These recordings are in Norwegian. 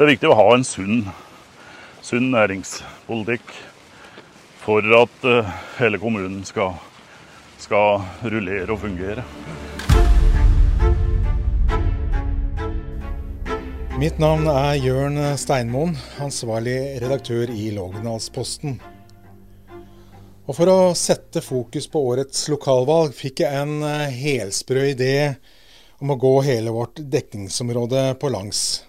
det er viktig å ha en sunn, sunn næringspolitikk for at uh, hele kommunen skal, skal rullere og fungere. Mitt navn er Jørn Steinmoen, ansvarlig redaktør i Lågendalsposten. Og For å sette fokus på årets lokalvalg fikk jeg en eh, helsprø idé om å gå hele vårt dekningsområde på langs.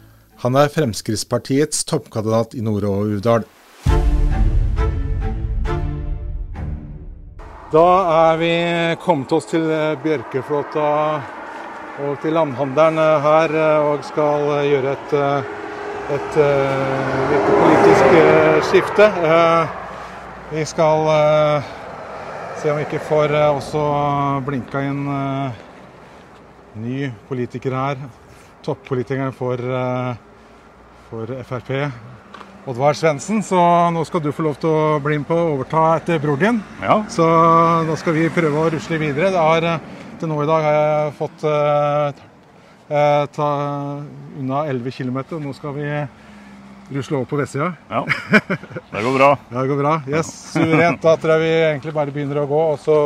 Han er Fremskrittspartiets toppkandidat i Nord-Uvdal. Da er vi kommet oss til Bjørkeflåta og til landhandelen eh, her eh, og skal eh, gjøre et, et, et politisk skifte. Vi skal se om vi ikke får også blinka inn ny politiker her. Toppolitikeren for, for Frp. Oddvar Svendsen, så nå skal du få lov til å bli med på å overta etter bror din. Ja. Så nå skal vi prøve å rusle videre. Det har til nå i dag har jeg fått eh, ta unna 11 km. Nå skal vi rusle over på vestsida. Ja, det går bra. det går bra. Yes, Suverent. Da tror jeg vi egentlig bare begynner å gå, og så,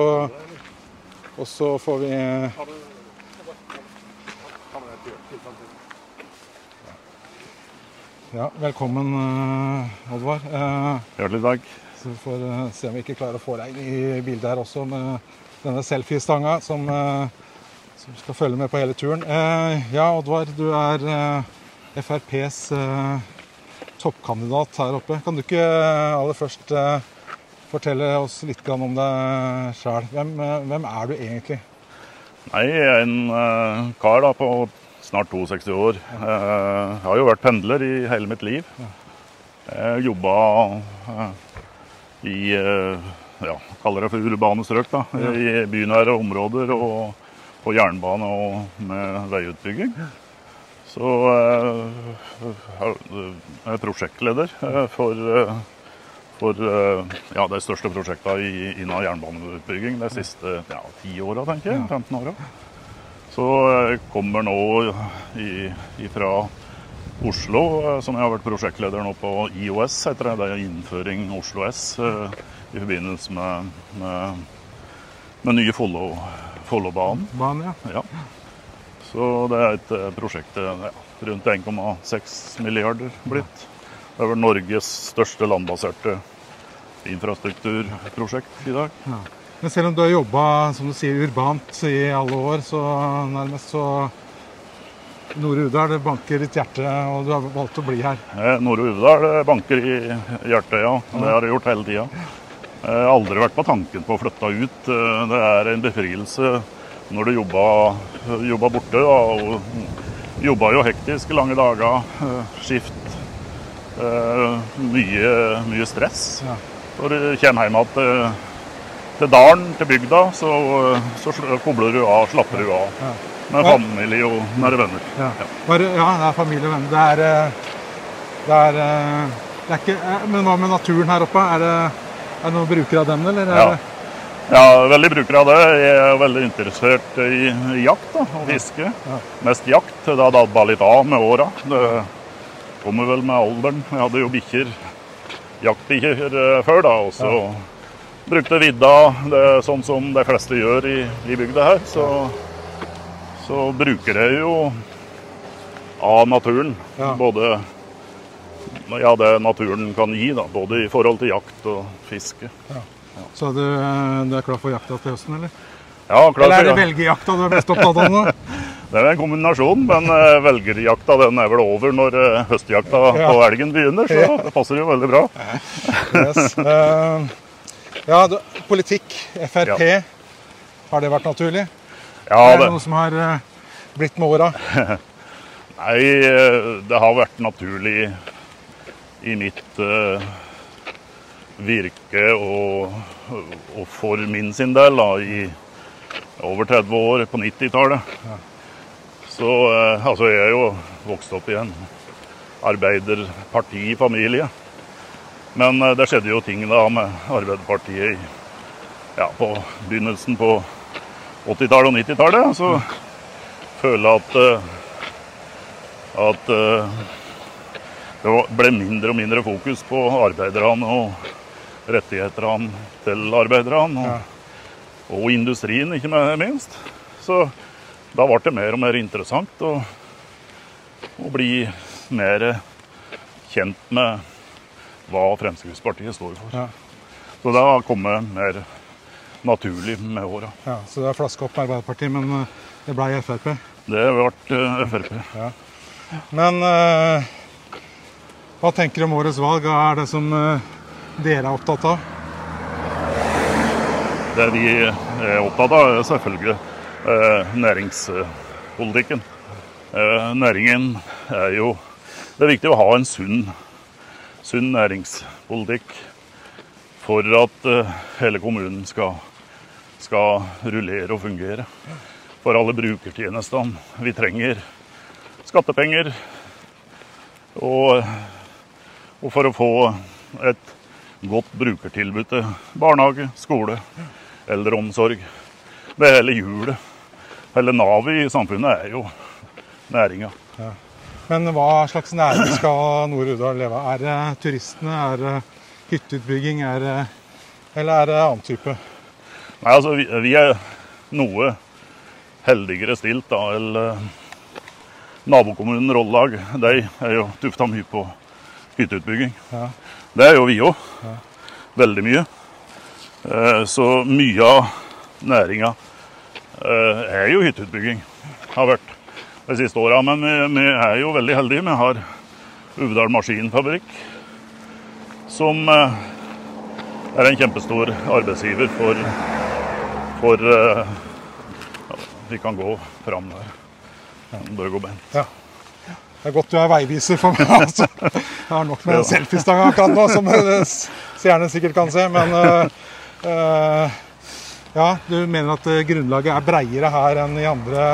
og så får vi Ja, velkommen, Oddvar. Hjertelig takk. Så vi får se om vi ikke klarer å få deg i bildet her også. med denne selfiestanga som, eh, som skal følge med på hele turen. Eh, ja, Oddvar, du er eh, FrPs toppkandidat her oppe. Kan du ikke aller først fortelle oss litt om deg sjæl? Hvem, hvem, er du egentlig? Nei, Jeg er en kar da, på snart 62 år. Jeg har jo vært pendler i hele mitt liv. Jeg jobba i ja, kaller det for urbane strøk. da. I bynære områder og på jernbane og med veiutbygging. Så eh, jeg er prosjektleder eh, for, eh, for ja, de største prosjektene innen jernbaneutbygging de siste ja, ti åra, tenker jeg. 15 åra. Så jeg kommer nå fra Oslo, som jeg har vært prosjektleder nå på IOS, heter det. Det er innføring Oslo S i forbindelse med, med, med nye Follobanen. Follo ja. ja. Så det er et eh, prosjekt ja, rundt 1,6 milliarder blitt. Det er vel Norges største landbaserte infrastrukturprosjekt i dag. Men selv om du har jobba som du sier, urbant i alle år, så nærmest så Nord-Uvdal banker ditt hjerte, og du har valgt å bli her? Eh, Nord-Uvdal banker i hjertet, ja. Det har det gjort hele tida. Jeg har aldri vært på tanken på å flytte ut. Eh, det er en befrielse når du jobber, jobber borte. og jobber jo hektisk lange dager, eh, skift. Eh, mye, mye stress. Når du kommer hjem igjen til, dalen, til bygda, så, så kobler du av, slapper du av. Med familie og nære venner. Ja. Ja. ja, det er familie og venner. Det er, det er, det er ikke, Men hva med naturen her oppe? Er det er det noen brukere av den, eller? Ja. ja, veldig brukere av det. Jeg er veldig interessert i jakt da, og fiske. Ja. Mest jakt. Det har dabba litt av med åra. Det kommer vel med alderen. Jeg hadde jo bikkjer, jaktbikkjer eh, før, da. Og så ja. Brukte vidda, det er sånn som de fleste gjør i, i bygda her. Så, så bruker jeg jo av naturen. Både ja, det naturen kan gi, da, både i forhold til jakt og fiske. Ja. Ja. Så du, eh, du, er klar for jakta til høsten, eller? Ja, klar Eller er det velgerjakta du er mest opptatt av nå? det er en kombinasjon, men uh, velgerjakta den er vel over når uh, høstjakta ja. på elgen begynner, så det passer jo veldig bra. yes. uh, ja, du, politikk, Frp, har det vært naturlig? Ja, er det, det noe som har blitt med åra? Nei, eh, det har vært naturlig i mitt uh, virke og, og, for min sin del da, i over 30 år på 90-tallet. Ja. Så uh, altså, jeg er jo vokst opp i en arbeiderpartifamilie. Men uh, det skjedde jo ting da med Arbeiderpartiet i, ja, på begynnelsen på 80-tallet og 90-tallet. Så føler jeg at at uh, det ble mindre og mindre fokus på arbeiderne og rettighetene til arbeiderne. Og, ja. og, industrien, ikke minst. Så da ble det mer og mer interessant å, å bli mer kjent med hva Fremskrittspartiet står for. Ja. Så det har kommet mer naturlig med åra. Ja, så det er flaska opp med Arbeiderpartiet, men eh, det ble Frp? Det ble Frp. Ja. Men uh, hva tenker du om årets valg? Hva er det som uh, dere er opptatt av? Det vi er opptatt av, er selvfølgelig uh, næringspolitikken. næringen er jo Det er viktig å ha en sunn, sunn næringspolitikk for at hele kommunen skal, skal rullere og fungere. For alle brukertjenestene vi trenger skattepenger. Og, og, for å få et godt brukertilbud til barnehage, skole, eldreomsorg. Det hele hjulet. Hele navet i samfunnet er jo næringa. Men hva slags næring skal Nord-Urdal leve av? Er det turistene? Er det hytteutbygging? Er det, eller er det annen type? Nei, altså, vi, vi er noe heldigere stilt da, eller Nabokommunen Rollag de er jo tufta mye på hytteutbygging. Ja. Det er jo vi òg. Ja. Veldig mye. Eh, så mye av næringa eh, er jo hytteutbygging. Har vært de siste åra. Men vi, vi, er jo veldig heldige. Vi har Uvdal Maskinfabrikk, som eh, er en kjempestor arbeidsgiver for, for ja, Vi kan gå fram der. Bør gå Bent. Ja. Det er godt du er veiviser for meg. altså. Jeg har nok med en selfiestanga akkurat nå, som seerne sikkert kan se. Men uh, ja, du mener at grunnlaget er breiere her enn i andre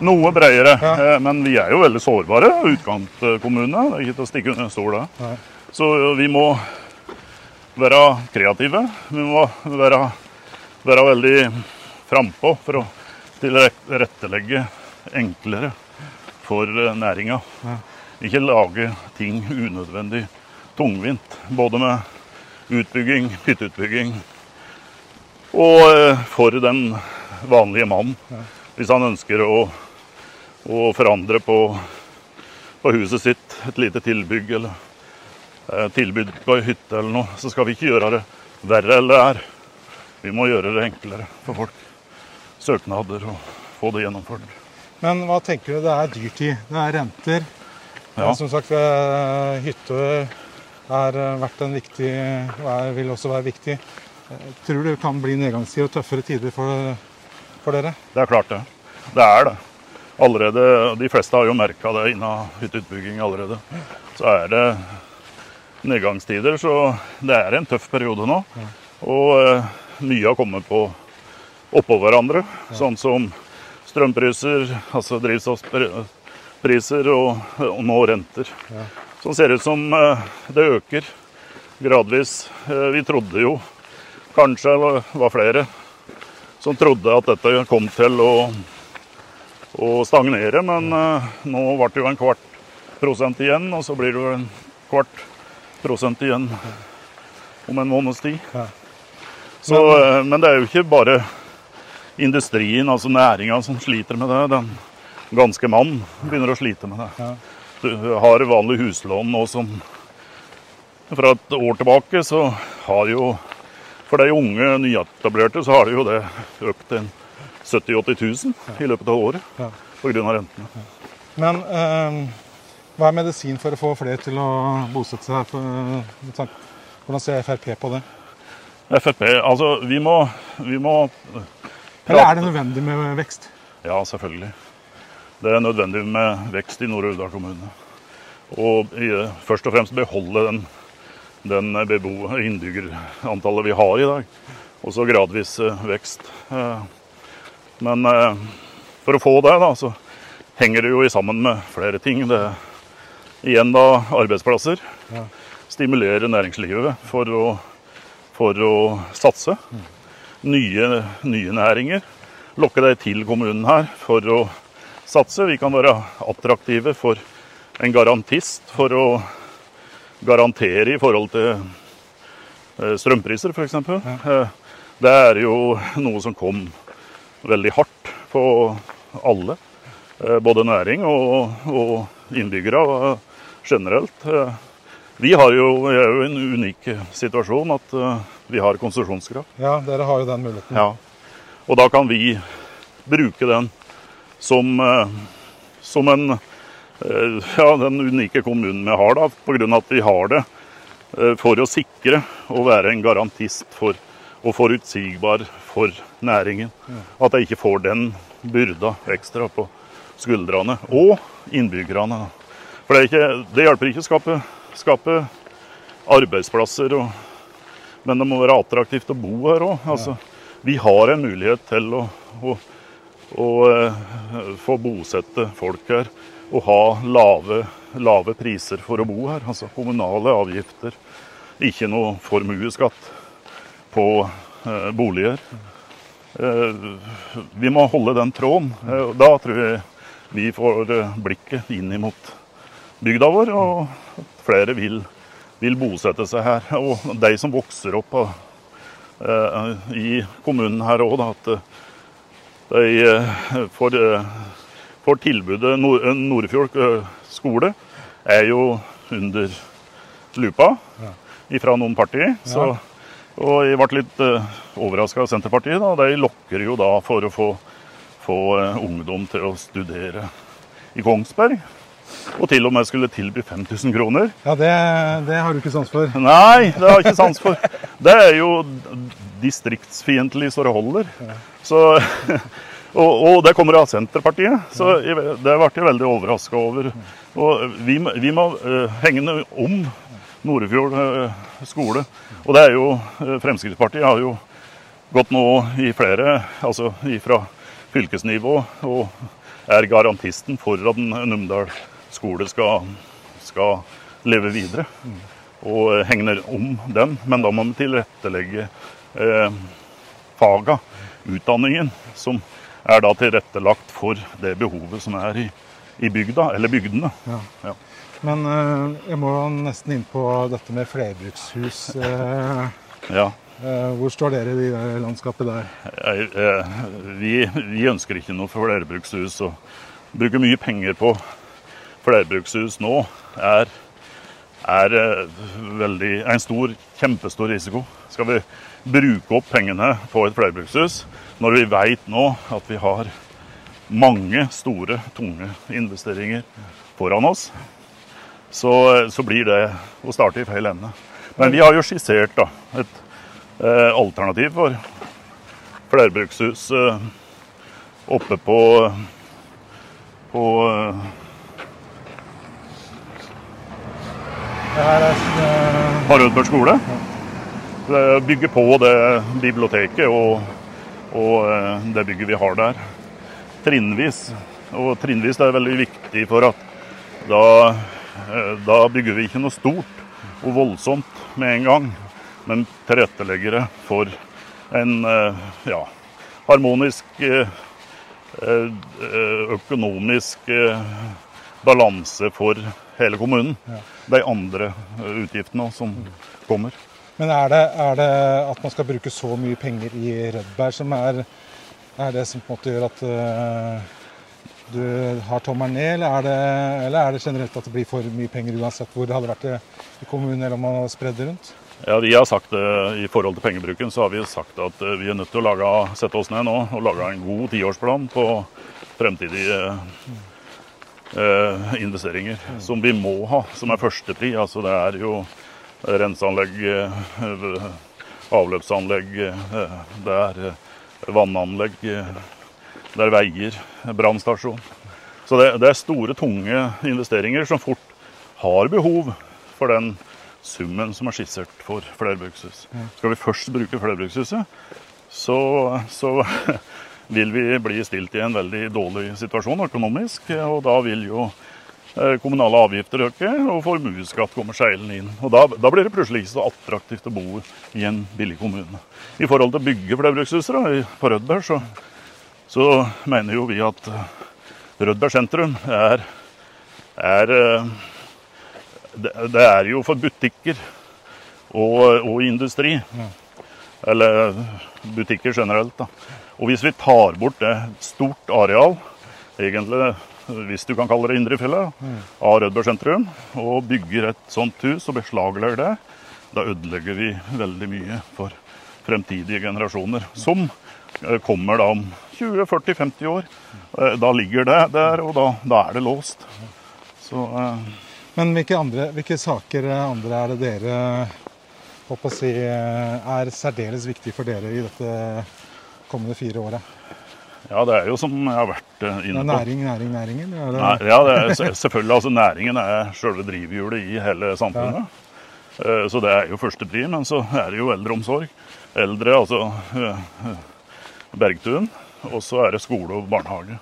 Noe bredere. ja. men vi er jo veldig sårbare. utkantkommunene. Det er ikke til å stikke under stol, det. Så vi må være kreative. Vi må være, være veldig frampå for å tilrettelegge enklere for eh, næringa. Ja. Ikke lage ting unødvendig tungvint. Både med utbygging, hytteutbygging og eh, for den vanlige mann. Hvis han ønsker å, å forandre på, på, huset sitt, et lite tilbygg eller eh, tilbud på ei hytte eller noe, så skal vi ikke gjøre det verre enn det er. Vi må gjøre det enklere for folk. Søknader og få det gjennomført. Men hva tenker du? Det er dyrtid. Det er renter. Ja. Som sagt, eh, hytte er eh, vært en viktig vil også være viktig. Tror du det kan bli nedgangstid og tøffere tider for, for, dere? Det er klart det. Det er det. Allerede, De fleste har jo merka det innen hytteutbygging allerede. Så er det nedgangstider, så det er en tøff periode nå. Og mye har kommet på oppå hverandre. Sånn som strømpriser, altså drivstoffpriser og, og nå renter. Sånn Så det ser ut som eh, det øker gradvis. Eh, vi trodde jo kanskje det var flere som trodde at dette kom til å, å stagnere, men uh, nå ble det jo en kvart prosent igjen, og så blir det jo en kvart prosent igjen om en måneds tid. Så, uh, men det er jo ikke bare industrien, altså næringa, som sliter med det. Den ganske mann begynner å slite med det. Ja. Du har vanlig huslån nå som Fra et år tilbake så har jo For de unge nyetablerte så har det jo det økt til 70 000-80 000 i løpet av året ja. pga. rentene. Men eh, hva er medisin for å få flere til å bosette seg her? Hvordan ser Frp på det? Frp, altså vi må, vi må eller er det nødvendig med vekst? Ja, selvfølgelig. Det er nødvendig med vekst i Nord-Uvdal kommune. Og i, først og fremst beholde den, den innbyggerantallet vi har i dag. Og så gradvis eh, vekst. Eh, Men eh, for å få det, da, så henger det jo sammen med flere ting. Det er igjen da arbeidsplasser. Ja. Stimulere næringslivet for å, for å satse. Nye, nye næringer. Lokke deg til kommunen her for å satse. Vi kan være attraktive for en garantist for å garantere i forhold til eh, strømpriser, f.eks. Ja. Det er jo noe som kom veldig hardt på alle. Eh, Både næring og, og innbyggere eh, generelt. Eh, Vi har jo, vi er jo i en unik situasjon at vi har konsesjonskraft. Ja, dere har jo den muligheten. Ja. Og da kan vi bruke den som, som en ja, den unike kommunen vi har, da, pga. at vi har det for å sikre å være en garantist for og forutsigbar for næringen. At de ikke får den byrda ekstra på skuldrene. Og innbyggerne. For det, ikke, det hjelper ikke å skape, skape arbeidsplasser, og, men det må være attraktivt å bo her òg. Altså, vi har en mulighet til å, å, å eh, få bosette folk her og ha lave, lave priser for å bo her. Altså kommunale avgifter. Ikke noe formuesskatt på eh, boliger. Eh, vi må holde den tråden. Eh, da tror jeg vi får blikket inn mot bygda vår, og flere vil, vil bosette seg her. Og de som vokser opp eh, i kommunen her òg, at de får, får tilbudet Nord Nordfjord skole er jo under lupa fra noen partier. Så, og jeg ble litt uh, overraska av Senterpartiet. Da. De lokker jo da for å få, få eh, ungdom til å studere i Kongsberg. Og til og med skulle tilby 5000 kroner. Ja, det, det har du ikke sans for. Nei, det har jeg ikke sans for. Det er jo distriktsfiendtlig så det holder. Så, og, og det kommer av Senterpartiet, så jeg, det ble jeg veldig overraska over. Og vi, vi må uh, hegne om Norefjord eh, skole. Og det er jo eh, Fremskrittspartiet har jo gått nå i flere, altså fra fylkesnivå, og er garantisten for at Numedal skole skal, skal leve videre. Og hegner om den. Men da må vi tilrettelegge eh, faga, utdanningen, som er da tilrettelagt for det behovet som er i, i bygda, eller bygdene. Ja. Ja. Men eh, jeg må nesten inn på dette med flerbrukshus. Eh, Ja. eh, hvor står dere i det landskapet der? Vi, vi ønsker ikke noe flerbrukshus. og bruker mye penger på flerbrukshus nå er, er veldig, en stor, kjempestor risiko. Skal vi bruke opp pengene på et flerbrukshus når vi vet nå at vi har mange store, tunge investeringer foran oss, så, så blir det å starte i feil ende. Men vi har jo skissert da, et eh, alternativ for flerbrukshus eh, oppe på, på eh, Det her er eh, skole. Bygge på det biblioteket og, og eh, det bygget vi har der. Trinnvis. Og trinnvis er veldig viktig for at da, da bygger vi ikke noe stort og voldsomt med en gang, men tilrettelegger det for en eh, ja, harmonisk eh, eh, økonomisk eh, balanse for hele kommunen. De andre eh, utgiftene som kommer. Men er det, er det at man skal bruke så mye penger i Rødberg som er, er det som på en måte gjør at eh, du har tommelen ned, eller er, det, eller er det generelt at det blir for mye penger uansett hvor det hadde vært i- i kommunen, eller om man hadde spredd det rundt? Ja, vi har sagt I forhold til pengebruken så har vi sagt at eh, vi er nødt til å lage, sette oss ned nå og lage en god tiårsplan på fremtidige eh, investeringer. Som vi må ha, som er førstepri. Altså, det er jo renseanlegg, eh, avløpsanlegg, eh, det er eh, vannanlegg, eh, det er veier, brannstasjon. Så det, det er store, tunge investeringer som fort har behov for den summen som er skissert for flerbrukshus. Skal vi først bruke flerbrukshuset, så, så vil vi bli stilt i en veldig dårlig situasjon økonomisk. Og da vil jo eh, kommunale avgifter øke, og formuesskatt kommer seilende inn. Og da, da, blir det plutselig ikke så attraktivt å bo i en billig kommune. I forhold til å bygge flerbrukshuset på Rødberg, så, så, mener jo vi at eh, Rødberg sentrum er, er eh, det, er jo for butikker og, og industri. Eller butikker generelt. da. Og hvis vi tar bort det stort areal, egentlig hvis du kan kalle det indrefjellet, mm. av Rødberg sentrum, og bygger et sånt hus og beslaglegger det, da ødelegger vi veldig mye for fremtidige generasjoner. Som eh, kommer da om 20-40-50 år. Eh, da ligger det der, og da, da er det låst. Så, eh. Men hvilke, andre, hvilke saker andre er det dere håper å si, er særdeles viktig for dere i dette kommende fire året? Ja, det er jo som jeg har vært eh, inne på. Næring, næring, næringen? Ja, det... Nei, ja, det er, selvfølgelig. altså Næringen er selve drivhjulet i hele samfunnet. Ja. Eh, så det er jo første pri, men så er det jo eldreomsorg. Eldre, altså eh, Bergtun. Og så er det skole og barnehage.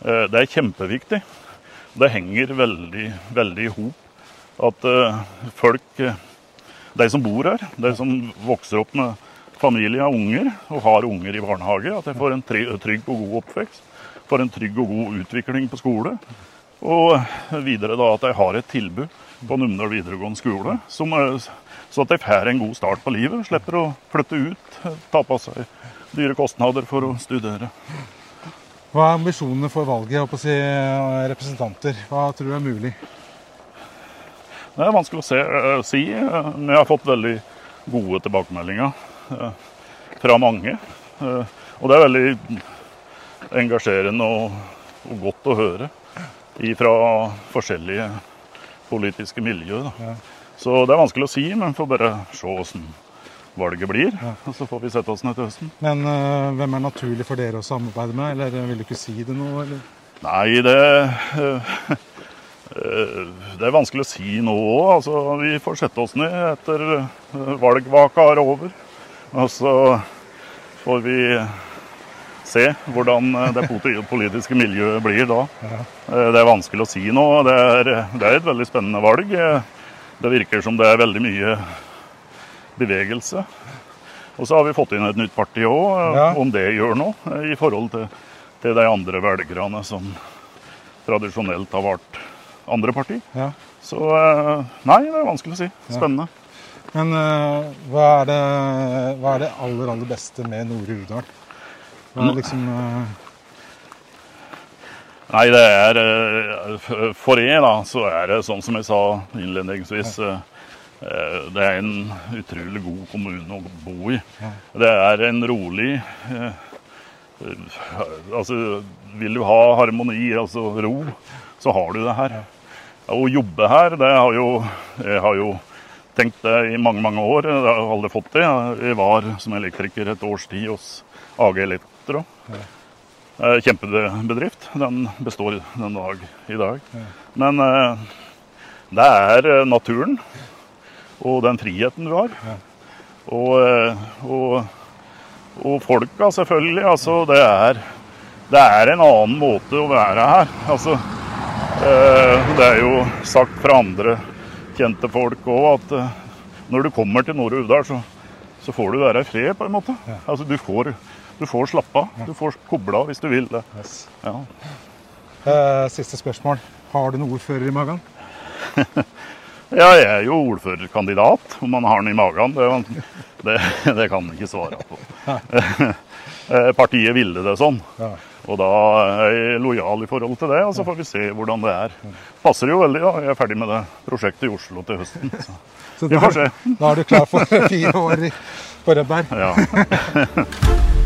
Det er kjempeviktig. Det henger veldig, veldig i hop at folk, de som bor her, de som vokser opp med familie og unger, og har unger i barnehage, at de får en trygg og god oppvekst. Får en trygg og god utvikling på skole. Og videre da at de har et tilbud på Numedal videregående skole, som, så at de får en god start på livet. Slipper å flytte ut, ta på seg dyre kostnader for å studere. Hva er ambisjonene for valget å si, representanter? Hva tror du er mulig? Det er vanskelig å se, uh, si. Men jeg har fått veldig gode tilbakemeldinger. Eh, fra mange. Eh, og det er veldig engasjerende og, og godt å høre fra forskjellige politiske miljøer. Ja. Så det er vanskelig å si, men får bare se åssen valget blir. Ja. Og så får vi sette oss ned til høsten. Men uh, hvem er naturlig for dere å samarbeide med, eller vil du ikke si det nå? Eller? Nei, det uh, Det er vanskelig å si nå òg. Altså, vi får sette oss ned etter valgvaka er over. Og så får vi se hvordan eh, det politiske miljøet blir da. Ja. det er vanskelig å si nå. Det er, det er et veldig spennende valg. Det virker som det er veldig mye bevegelse. Og så har vi fått inn et nytt parti òg, eh, ja. om det gjør noe i forhold til, til de andre velgerne som tradisjonelt har vært andre parti. Ja. Så nei, det er vanskelig å si. Spennende. Ja. Men uh, hva, er det, hva, er det, aller, aller beste med Nore Uvdal? Hva er liksom uh... Nei, det er For jeg, da, så er det sånn som jeg sa innledningsvis. Det er en utrolig god kommune å bo i. Det er en rolig Altså, vil du ha harmoni, altså ro, så har du det her. Å jobbe her, det har jo Jeg har jo tenkt det i mange mange år. Jeg har aldri fått det. Jeg var som elektriker et års tid hos AG Elektro. Kjempebedrift. Den består den dag i dag. Men eh, det er eh, naturen og den friheten du har. Og, eh, og, og folka, selvfølgelig. Altså, det er, det er en annen måte å være her. Altså, det er jo sagt fra andre kjente folk òg at uh, når du kommer til Nord-Uvdal, så, så, får du være i fred, på en måte. Ja. Altså, du får, du får slappe av. Du får kobla hvis du vil det. Yes. Ja. Siste spørsmål. Har du noen ordfører i magen? ja, jeg er jo ordførerkandidat. Om man har den i magen, det, det, det kan jeg ikke svare på. Eh, partiet ville det sånn. Og da er jeg lojal i forhold til det, og så får vi se hvordan det er. Passer jo veldig, da. Jeg er ferdig med det prosjektet i Oslo til høsten. Så, så vi får se. Da er du klar for fire år på Rødberg? Ja.